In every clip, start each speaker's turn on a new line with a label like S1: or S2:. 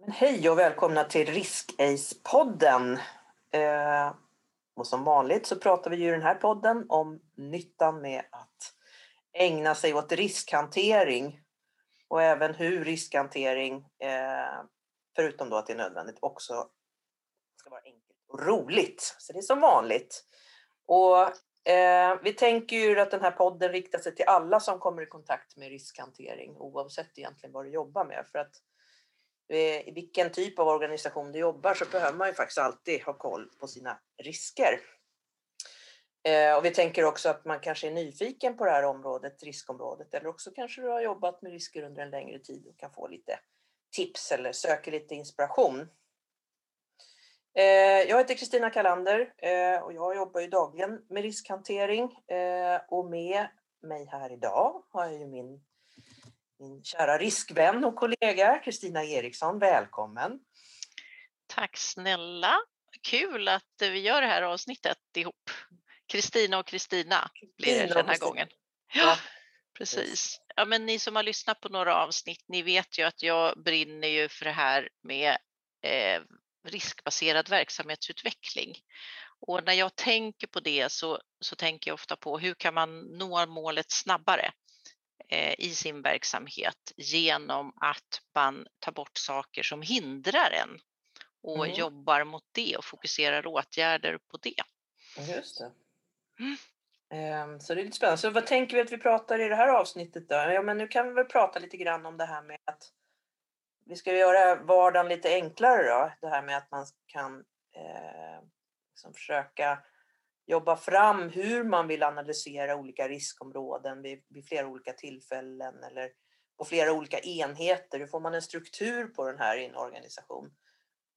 S1: Men hej och välkomna till Risk-Ace-podden. Eh, och som vanligt så pratar vi ju i den här podden om nyttan med att ägna sig åt riskhantering och även hur riskhantering, eh, förutom då att det är nödvändigt, också ska vara enkelt och roligt. Så det är som vanligt. Och eh, vi tänker ju att den här podden riktar sig till alla som kommer i kontakt med riskhantering oavsett egentligen vad du jobbar med. För att Eh, i vilken typ av organisation du jobbar så behöver man ju faktiskt alltid ha koll på sina risker. Eh, och vi tänker också att man kanske är nyfiken på det här området, riskområdet, eller också kanske du har jobbat med risker under en längre tid och kan få lite tips eller söker lite inspiration. Eh, jag heter Kristina Kalander eh, och jag jobbar ju dagligen med riskhantering eh, och med mig här idag har jag ju min min kära riskvän och kollega Kristina Eriksson. Välkommen!
S2: Tack snälla! Kul att vi gör det här avsnittet ihop. Kristina och Kristina blir det den här gången. Ja, precis. Ja, men ni som har lyssnat på några avsnitt, ni vet ju att jag brinner ju för det här med eh, riskbaserad verksamhetsutveckling. Och när jag tänker på det så, så tänker jag ofta på hur kan man nå målet snabbare? Eh, i sin verksamhet genom att man tar bort saker som hindrar en och mm. jobbar mot det och fokuserar åtgärder på det.
S1: Just det. Mm. Ehm, så det är lite spännande. Så vad tänker vi att vi pratar i det här avsnittet då? Ja, men nu kan vi väl prata lite grann om det här med att vi ska göra vardagen lite enklare då. Det här med att man kan eh, liksom försöka jobba fram hur man vill analysera olika riskområden vid, vid flera olika tillfällen eller på flera olika enheter. Hur får man en struktur på den här i en organisation?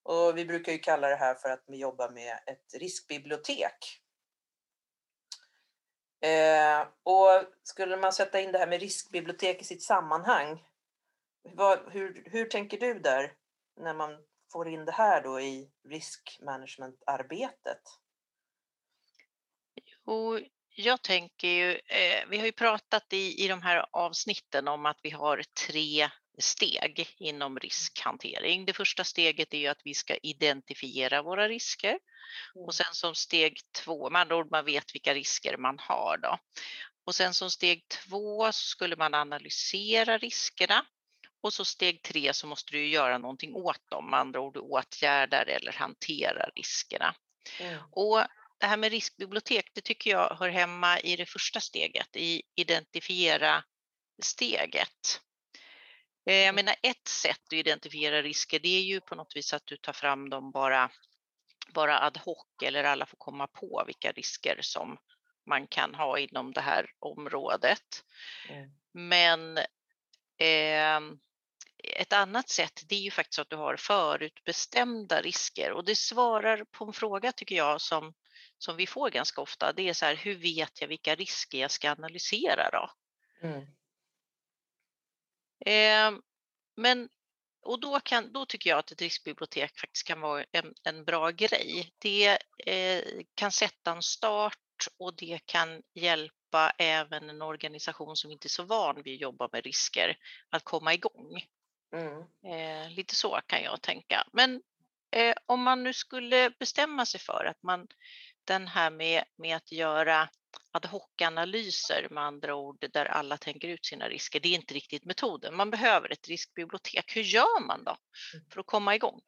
S1: Och vi brukar ju kalla det här för att vi jobbar med ett riskbibliotek. Eh, och skulle man sätta in det här med riskbibliotek i sitt sammanhang, vad, hur, hur tänker du där när man får in det här då i riskmanagementarbetet?
S2: Och jag tänker ju, eh, vi har ju pratat i, i de här avsnitten om att vi har tre steg inom riskhantering. Det första steget är att vi ska identifiera våra risker och mm. sen som steg två, med andra ord man vet vilka risker man har då. Och sen som steg två så skulle man analysera riskerna och så steg tre så måste du göra någonting åt dem, med andra ord du åtgärdar eller hanterar riskerna. Mm. Och det här med riskbibliotek, det tycker jag hör hemma i det första steget, i identifiera steget. Eh, jag mm. menar ett sätt att identifiera risker, det är ju på något vis att du tar fram dem bara, bara ad hoc eller alla får komma på vilka risker som man kan ha inom det här området. Mm. Men eh, ett annat sätt det är ju faktiskt att du har förutbestämda risker och det svarar på en fråga tycker jag som som vi får ganska ofta, det är så här, hur vet jag vilka risker jag ska analysera då? Mm. Eh, men, och då, kan, då tycker jag att ett riskbibliotek faktiskt kan vara en, en bra grej. Det eh, kan sätta en start och det kan hjälpa även en organisation som inte är så van vid att jobba med risker att komma igång. Mm. Eh, lite så kan jag tänka. Men eh, om man nu skulle bestämma sig för att man den här med, med att göra ad hoc-analyser med andra ord där alla tänker ut sina risker, det är inte riktigt metoden. Man behöver ett riskbibliotek. Hur gör man då mm. för att komma igång?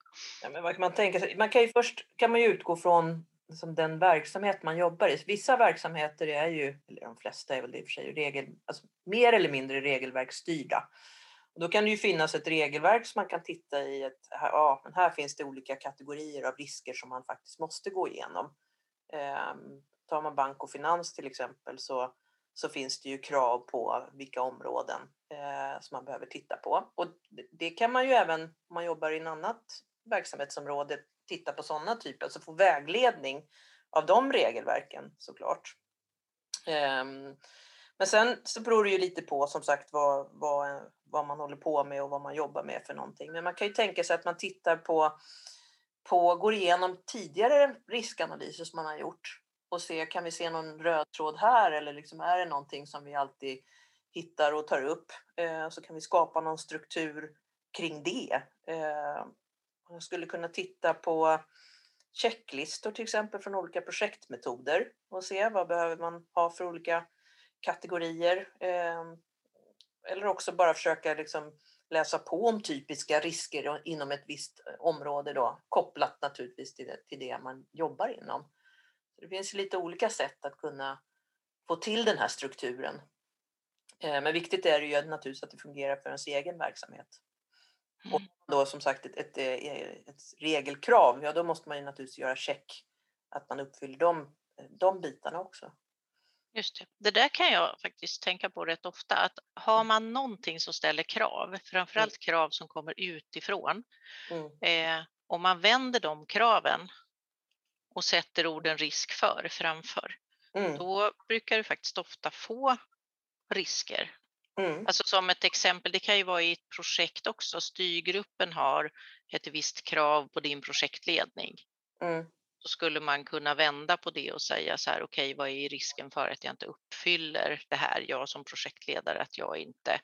S1: Ja, men vad kan man, tänka sig? man kan ju först kan man ju utgå från liksom den verksamhet man jobbar i. Vissa verksamheter är ju, eller de flesta är väl det i och för sig, regel, alltså mer eller mindre regelverksstyrda. Och då kan det ju finnas ett regelverk som man kan titta i. Ett, här, ja, men här finns det olika kategorier av risker som man faktiskt måste gå igenom. Ehm, tar man bank och finans till exempel så, så finns det ju krav på vilka områden eh, som man behöver titta på. Och det kan man ju även om man jobbar i en annat verksamhetsområde titta på sådana typer, alltså få vägledning av de regelverken såklart. Ehm, men sen så beror det ju lite på som sagt vad, vad, vad man håller på med och vad man jobbar med för någonting. Men man kan ju tänka sig att man tittar på på, går igenom tidigare riskanalyser som man har gjort och se, kan vi se någon röd tråd här eller liksom är det någonting som vi alltid hittar och tar upp? Eh, så kan vi skapa någon struktur kring det. Eh, Man skulle kunna titta på checklistor till exempel från olika projektmetoder och se vad behöver man ha för olika kategorier. Eh, eller också bara försöka liksom läsa på om typiska risker inom ett visst eh, område då, kopplat naturligtvis till det, till det man jobbar inom. Det finns lite olika sätt att kunna få till den här strukturen. Eh, men viktigt är det ju naturligtvis att det fungerar för ens egen verksamhet. Och mm. då som sagt ett, ett, eh, ett, regelkrav, ja då måste man ju naturligtvis göra check att man uppfyller de, de bitarna också.
S2: Just det. det där kan jag faktiskt tänka på rätt ofta, att har mm. man någonting som ställer krav, framförallt mm. krav som kommer utifrån, mm. eh, om man vänder de kraven och sätter orden risk för framför, mm. då brukar du faktiskt ofta få risker. Mm. Alltså som ett exempel, det kan ju vara i ett projekt också, styrgruppen har ett visst krav på din projektledning. Mm så skulle man kunna vända på det och säga så här, okej, okay, vad är risken för att jag inte uppfyller det här, jag som projektledare, att jag inte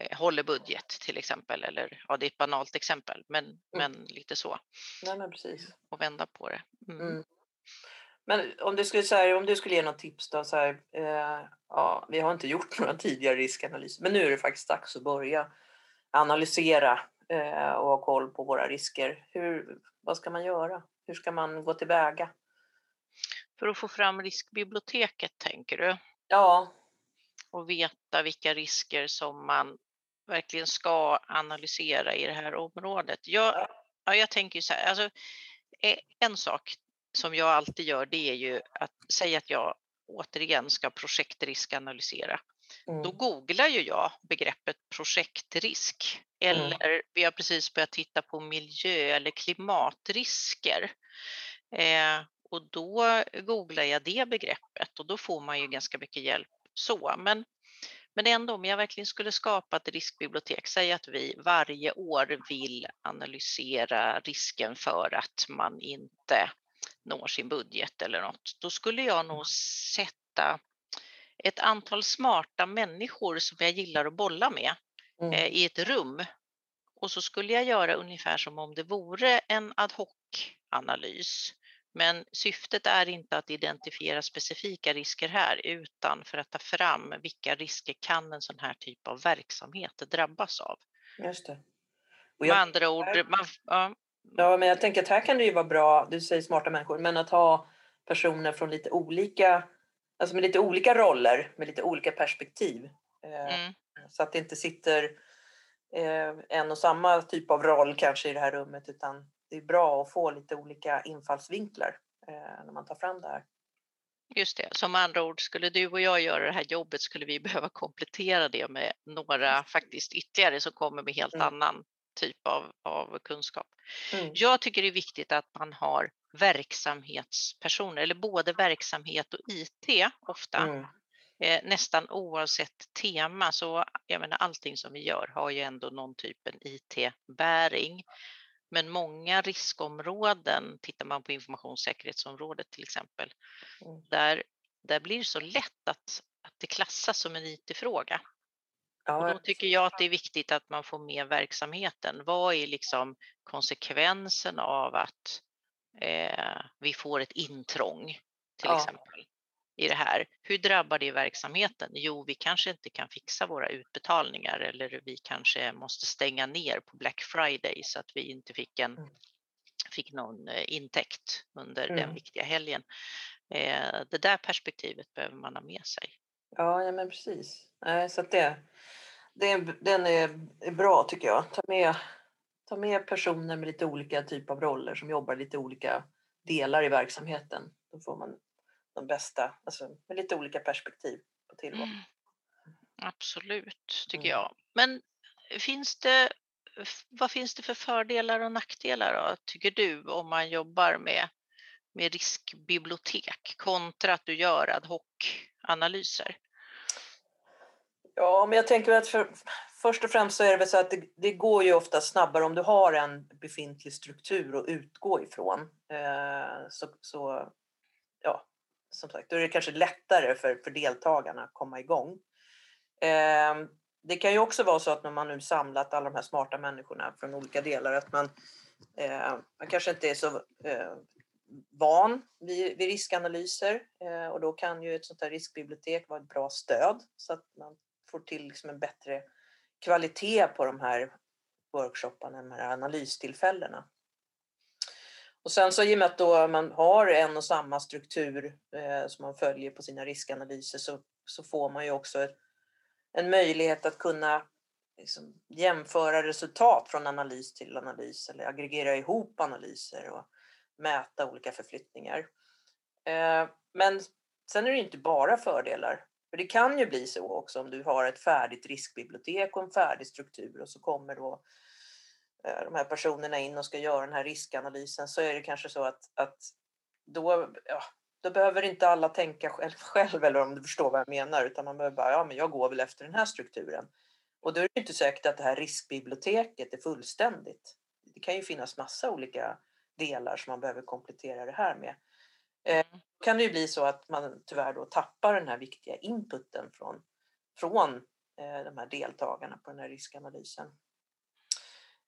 S2: eh, håller budget till exempel, eller ja, det är ett banalt exempel, men, mm. men lite så.
S1: Nej, men precis.
S2: Och vända på det. Mm. Mm.
S1: Men om du skulle, säga, om du skulle ge något tips då, så här, eh, ja, vi har inte gjort några tidigare riskanalyser, men nu är det faktiskt dags att börja analysera och ha koll på våra risker. Hur, vad ska man göra? Hur ska man gå tillväga?
S2: För att få fram riskbiblioteket tänker du?
S1: Ja.
S2: Och veta vilka risker som man verkligen ska analysera i det här området. Jag, ja, jag tänker så här, alltså, eh, en sak som jag alltid gör det är ju att säga att jag återigen ska projektriskanalysera. Mm. Då googlar ju jag begreppet projektrisk mm. eller mm. vi har precis börjat titta på miljö eller klimatrisker. Eh, och då googlar jag det begreppet och då får man ju ganska mycket hjälp så. Men, men ändå, om jag verkligen skulle skapa ett riskbibliotek, säg att vi varje år vill analysera risken för att man inte når sin budget eller något, då skulle jag nog sätta ett antal smarta människor som jag gillar att bolla med mm. eh, i ett rum. Och så skulle jag göra ungefär som om det vore en ad hoc-analys. Men syftet är inte att identifiera specifika risker här utan för att ta fram vilka risker kan en sån här typ av verksamhet drabbas av.
S1: Just det.
S2: Och Med andra ord, man,
S1: ja. ja, men jag tänker att här kan det ju vara bra, du säger smarta människor, men att ha personer från lite olika alltså med lite olika roller, med lite olika perspektiv. Eh, mm. Så att det inte sitter eh, en och samma typ av roll kanske i det här rummet utan det är bra att få lite olika infallsvinklar eh, när man tar fram det här.
S2: Just det, som andra ord, skulle du och jag göra det här jobbet skulle vi behöva komplettera det med några faktiskt ytterligare som kommer med helt mm. annan typ av, av kunskap. Mm. Jag tycker det är viktigt att man har verksamhetspersoner, eller både verksamhet och IT ofta. Mm. Eh, nästan oavsett tema, så jag menar allting som vi gör har ju ändå någon typ av IT-bäring. Men många riskområden, tittar man på informationssäkerhetsområdet till exempel, mm. där, där blir det så lätt att, att det klassas som en IT-fråga. Ja, och då tycker jag att det är viktigt att man får med verksamheten. Vad är liksom konsekvensen av att eh, vi får ett intrång till ja. exempel i det här. Hur drabbar det verksamheten? Jo, vi kanske inte kan fixa våra utbetalningar eller vi kanske måste stänga ner på Black Friday så att vi inte fick, en, mm. fick någon eh, intäkt under mm. den viktiga helgen. Eh, det där perspektivet behöver man ha med sig.
S1: Ja, ja men precis. Så det, det, den är bra tycker jag. Ta med ta med personer med lite olika typer av roller som jobbar lite olika delar i verksamheten. Då får man de bästa, alltså med lite olika perspektiv på tillvaron. Mm.
S2: Absolut, tycker mm. jag. Men finns det, vad finns det för fördelar och nackdelar då, tycker du om man jobbar med, med riskbibliotek kontra att du gör ad hoc-analyser?
S1: Ja, men jag tänker att för, först och främst så är det väl så att det, det, går ju ofta snabbare om du har en befintlig struktur att utgå ifrån. Eh, så, så, ja, som sagt, då är det kanske lättare för, för deltagarna att komma igång. Eh, det kan ju också vara så att när man nu samlat alla de här smarta människorna från olika delar att man, eh, man kanske inte är så eh, van vid, vid riskanalyser eh, och då kan ju ett sånt här riskbibliotek vara ett bra stöd så att man får till liksom en bättre kvalitet på de här workshopparna, de här analystillfällena. Och sen så i och med att då man har en och samma struktur eh, som man följer på sina riskanalyser så, så får man ju också en möjlighet att kunna liksom, jämföra resultat från analys till analys eller aggregera ihop analyser och mäta olika förflyttningar. Eh, men sen är det inte bara fördelar. För det kan ju bli så också om du har ett färdigt riskbibliotek och en färdig struktur och så kommer då eh, de här personerna in och ska göra den här riskanalysen så är det kanske så att, att då, ja, då behöver inte alla tänka själv, själv eller om du förstår vad jag menar utan man behöver bara, ja men jag går väl efter den här strukturen. Och då är det inte säkert att det här riskbiblioteket är fullständigt. Det kan ju finnas massa olika delar som man behöver komplettera det här med. Eh. Då kan det ju bli så att man tyvärr då tappar den här viktiga inputen från, från eh, de här deltagarna på den här riskanalysen.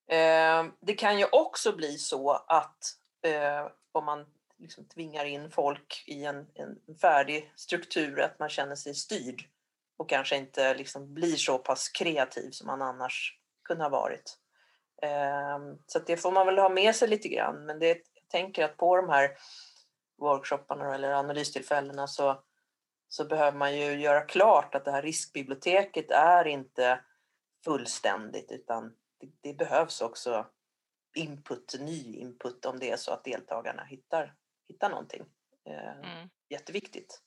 S1: Eh, det kan ju också bli så att eh, om man liksom tvingar in folk i en, en färdig struktur, att man känner sig styrd och kanske inte liksom blir så pass kreativ som man annars kunde ha varit. Eh, så det får man väl ha med sig lite grann. Men det, jag tänker att på de här workshopparna eller analystillfällena så, så behöver man ju göra klart att det här riskbiblioteket är inte fullständigt utan det, det behövs också input, ny input om det är så att deltagarna hittar, hittar någonting. Ehm, mm. Jätteviktigt.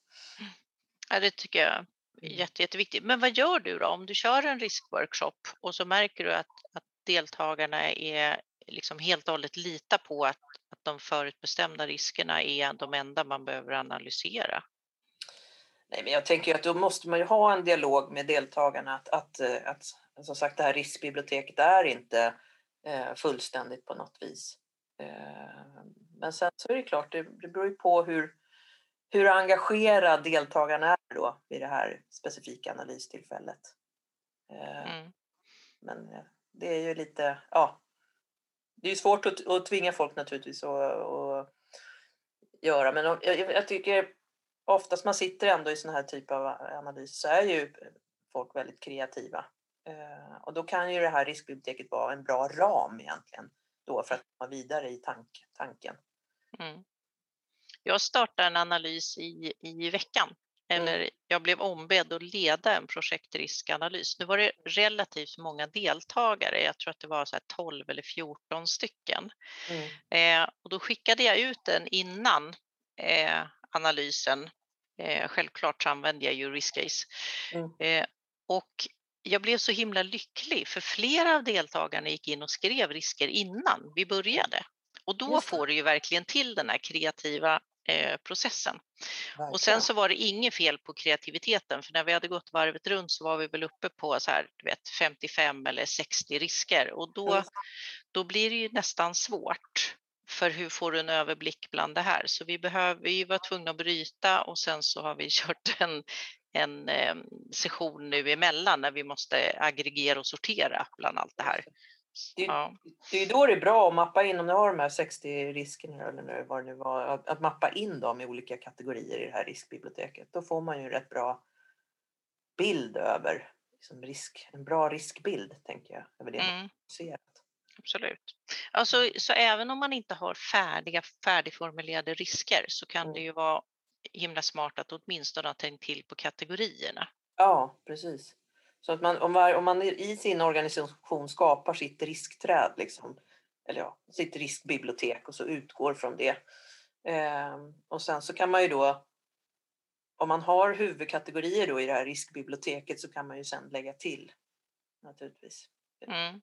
S2: Ja, det tycker jag är jätte, jätteviktigt. Men vad gör du då om du kör en riskworkshop och så märker du att, att deltagarna är liksom helt och hållet lita på att, att de förutbestämda riskerna är de enda man behöver analysera?
S1: Nej, men jag tänker att då måste man ju ha en dialog med deltagarna att, att, eh, att som sagt det här riskbiblioteket är inte eh, fullständigt på något vis. Eh, men sen så är det klart, det, det beror ju på hur, hur engagerad deltagarna är då vid det här specifika analystillfället. Eh, mm. Men eh, det är ju lite, ja. Det är svårt att, att tvinga folk naturligtvis att göra, men jag, jag tycker oftast man sitter ändå i sån här typ av analys så är ju folk väldigt kreativa. Eh, och då kan ju det här riskbiblioteket vara en bra ram egentligen då för att komma vidare i tank, tanken. Mm.
S2: Jag startar en analys i, i veckan eller jag blev ombedd att leda en projektriskanalys. Nu var det relativt många deltagare, jag tror att det var så 12 eller 14 stycken. Mm. Eh, och då skickade jag ut den innan eh, analysen. Eh, självklart så använde jag ju riskcase. Mm. Eh, och jag blev så himla lycklig för flera av deltagarna gick in och skrev risker innan vi började. Och då får du ju verkligen till den här kreativa eh, processen. Verkligen. Och sen så var det inget fel på kreativiteten för när vi hade gått varvet runt så var vi väl uppe på så här, du vet, 55 eller 60 risker och då, mm. då blir det ju nästan svårt. För hur får du en överblick bland det här? Så vi, behöver, vi var tvungna att bryta och sen så har vi kört en, en eh, session nu emellan när vi måste aggregera och sortera bland allt det här.
S1: Det, ja. det är då det är bra att mappa in, om du har de här 60 riskerna eller vad det nu var, att, att, mappa in dem i olika kategorier i det här riskbiblioteket. Då får man ju en rätt bra bild över, liksom risk, en bra riskbild tänker jag, över det mm. man ser.
S2: Absolut. Alltså, så även om man inte har färdiga, färdigformulerade risker så kan mm. det ju vara himla smart att åtminstone ha tänkt till på kategorierna.
S1: Ja, precis. Så att man, om, man, om man i sin organisation skapar sitt riskträd, liksom, eller ja, sitt riskbibliotek och så utgår från det. Eh, och sen så kan man ju då, om man har huvudkategorier då i det här riskbiblioteket så kan man ju sen lägga till naturligtvis. Mm.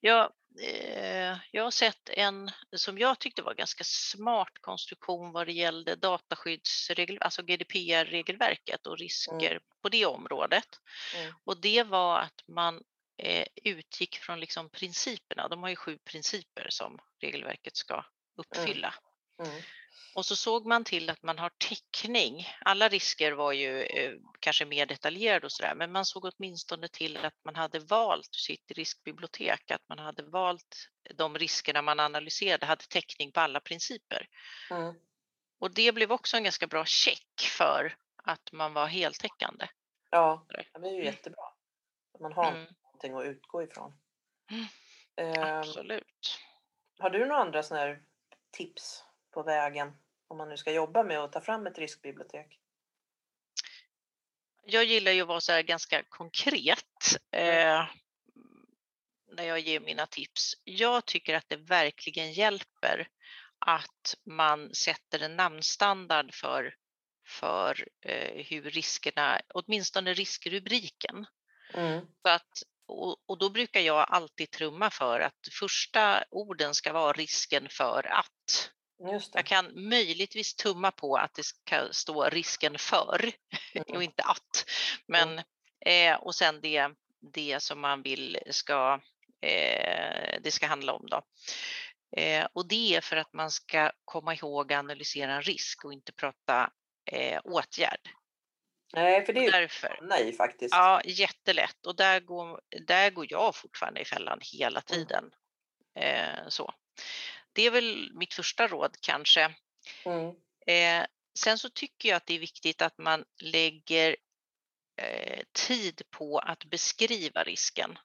S2: Ja, eh, jag har sett en som jag tyckte var ganska smart konstruktion vad det gällde dataskyddsregel, alltså GDPR-regelverket och risker mm. på det området. Mm. Och det var att man eh, utgick från liksom principerna. De har ju sju principer som regelverket ska uppfylla. Mm. Och så såg man till att man har täckning. Alla risker var ju eh, kanske mer detaljerade och sådär, men man såg åtminstone till att man hade valt sitt riskbibliotek, att man hade valt de riskerna man analyserade, hade täckning på alla principer.
S1: Mm.
S2: Och det blev också en ganska bra check för att man var heltäckande.
S1: Ja, det är ju
S2: Mm.
S1: jättebra. Att man har
S2: Mm.
S1: någonting att utgå ifrån.
S2: Mm.
S1: Ehm,
S2: Absolut.
S1: har du några andra såna här tips på vägen om man nu ska jobba med att ta fram ett riskbibliotek?
S2: Jag gillar ju att vara så här ganska konkret eh, när jag ger mina tips. Jag tycker att det verkligen hjälper att man sätter en namnstandard för, för eh, hur riskerna, åtminstone riskrubriken.
S1: Mm.
S2: Så att, och, och då brukar jag alltid trumma för att första orden ska vara risken för att. Jag kan möjligtvis tumma på att det ska stå risken för och
S1: Mm.
S2: inte att. Men, eh, och sen det, det som man vill ska, eh, det ska handla om. Då. Eh, och det är för att man ska komma ihåg att analysera en risk och inte prata eh, åtgärd.
S1: Nej, för det är ju
S2: Därför.
S1: nej faktiskt.
S2: Ja, jättelätt. Och där går, där går jag fortfarande i fällan hela tiden. Eh, så. Det är väl mitt första råd kanske.
S1: Mm.
S2: Eh, sen så tycker jag att det är viktigt att man lägger eh, tid på att beskriva risken.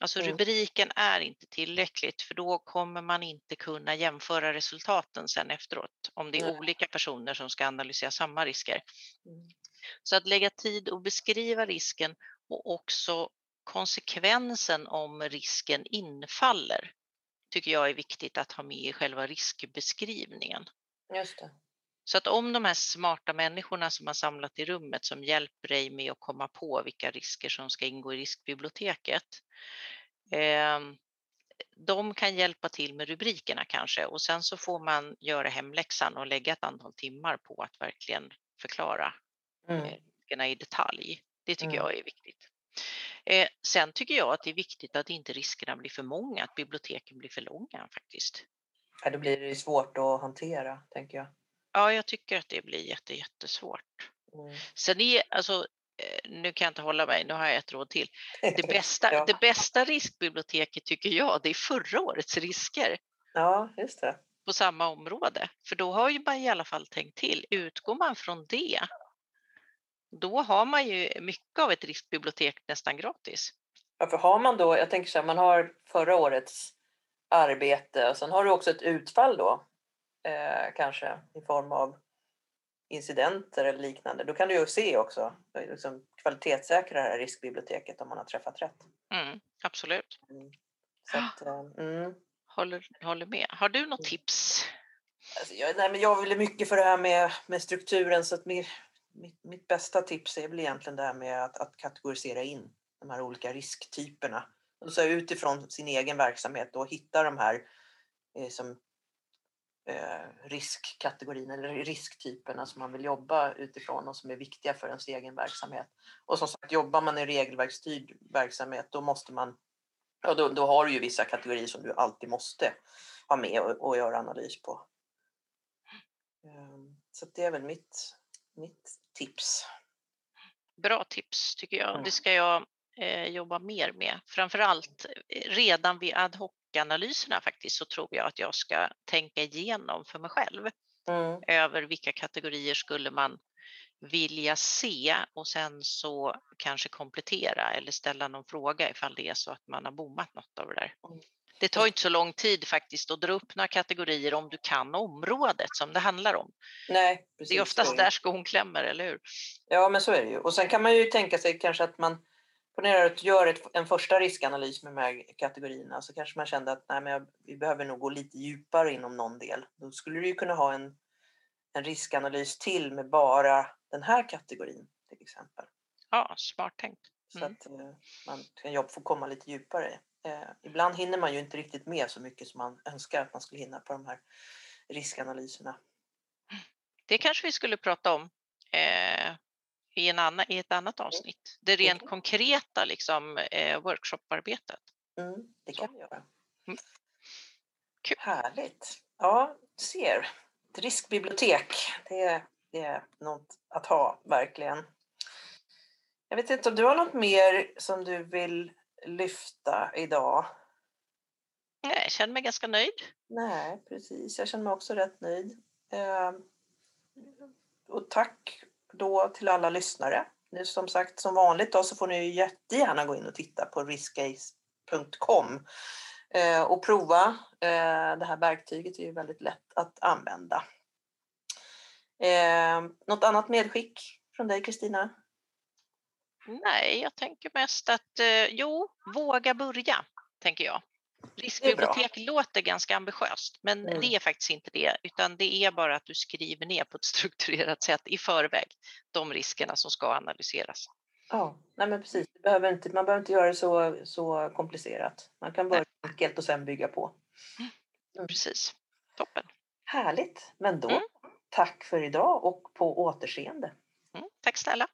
S2: Alltså
S1: Mm.
S2: rubriken är inte tillräckligt för då kommer man inte kunna jämföra resultaten sen efteråt om det är
S1: Nej.
S2: olika personer som ska analysera samma risker.
S1: Mm.
S2: Så att lägga tid och beskriva risken och också konsekvensen om risken infaller tycker jag är viktigt att ha med i själva riskbeskrivningen.
S1: Just det.
S2: Så att om de här smarta människorna som har samlat i rummet som hjälper dig med att komma på vilka risker som ska ingå i riskbiblioteket. Eh, de kan hjälpa till med rubrikerna kanske och sen så får man göra hemläxan och lägga ett antal timmar på att verkligen förklara
S1: Mm.
S2: eh, riskerna i detalj. Det tycker
S1: Mm.
S2: jag är viktigt. Eh, sen tycker jag att det är viktigt att inte riskerna blir för många, att biblioteken blir för långa faktiskt.
S1: Ja, då blir det svårt att hantera, tänker jag.
S2: Ja, jag tycker att det blir jätte, jättesvårt.
S1: Mm.
S2: Sen är, alltså, eh, nu kan jag inte hålla mig, nu har jag ett råd till. Det bästa,
S1: ja.
S2: det bästa riskbiblioteket tycker jag, det är förra årets risker
S1: ja, just det.
S2: på samma område. För då har ju man i alla fall tänkt till. Utgår man från det, då har man ju mycket av ett riskbibliotek nästan gratis.
S1: Ja, för har man då, jag tänker så här, man har förra årets arbete och sen har du också ett utfall då, eh, kanske i form av incidenter eller liknande. Då kan du ju se också, eh, liksom, kvalitetssäkra det här riskbiblioteket om man har träffat rätt.
S2: Mm, absolut,
S1: Så att, eh, mm.
S2: håller, håller med. Har du något
S1: Mm.
S2: tips?
S1: Alltså, jag, nej, men jag vill mycket för det här med, med strukturen så att min, mitt, mitt bästa tips är väl egentligen det här med att, att kategorisera in de här olika risktyperna. Och så utifrån sin egen verksamhet och hitta de här eh, som eh, riskkategorierna eller risktyperna som man vill jobba utifrån och som är viktiga för ens egen verksamhet. Och som sagt, jobbar man i regelverksstyrd verksamhet då måste man Ja, då, då har du ju vissa kategorier som du alltid måste ha med och, och göra analys på. Ehm, så det är väl mitt, mitt tips.
S2: Bra tips tycker jag.
S1: Mm.
S2: Det ska jag eh, jobba mer med. Framförallt eh, redan vid ad hoc-analyserna faktiskt så tror jag att jag ska tänka igenom för mig själv
S1: Mm.
S2: över vilka kategorier skulle man vilja se och sen så kanske komplettera eller ställa någon fråga ifall det är så att man har bommat något av det där. Det tar inte så lång tid faktiskt att dra upp några kategorier om du kan området som det handlar om.
S1: Nej, precis.
S2: Det är oftast
S1: så
S2: där skon klämmer, eller hur?
S1: Ja, men så är det ju. Och sen kan man ju tänka sig kanske att man Ponera att du gör ett, en första riskanalys med de här kategorierna så kanske man kände att nej, men jag, vi behöver nog gå lite djupare inom någon del. Då skulle du ju kunna ha en, en riskanalys till med bara den här kategorin till exempel.
S2: Ja, smart tänkt.
S1: Så
S2: Mm.
S1: att eh, man kan jobb få komma lite djupare. Eh, ibland hinner man ju inte riktigt med så mycket som man önskar att man skulle hinna på de här riskanalyserna.
S2: Det kanske vi skulle prata om eh, i, en annan, i ett annat avsnitt. Det rent
S1: Okej.
S2: konkreta liksom, eh, workshoparbetet.
S1: Mm, det
S2: Så.
S1: kan vi göra.
S2: Mm. Kul.
S1: Härligt. Ja, du ser. Ett riskbibliotek, det, det är något att ha, verkligen. Jag vet inte om du har något mer som du vill lyfta idag?
S2: Nej, jag känner mig ganska nöjd.
S1: Nej, precis. Jag känner mig också rätt nöjd. Eh, och tack då till alla lyssnare. Nu som sagt, som vanligt då, så får ni jättegärna gå in och titta på riskcase.com eh, och prova. Eh, det här verktyget är ju väldigt lätt att använda. Eh, något annat medskick från dig Kristina?
S2: Nej, jag tänker mest att eh, jo, våga börja, tänker jag. Riskbibliotek låter ganska ambitiöst, men mm. det är faktiskt inte det, utan det är bara att du skriver ner på ett strukturerat sätt i förväg de riskerna som ska analyseras.
S1: Ja, nej men precis. Behöver inte, man behöver inte göra det så, så komplicerat. Man kan börja nej. enkelt och sen bygga på.
S2: Mm. Precis. Toppen.
S1: Härligt. Men då, mm. tack för idag och på återseende.
S2: Mm. Tack snälla.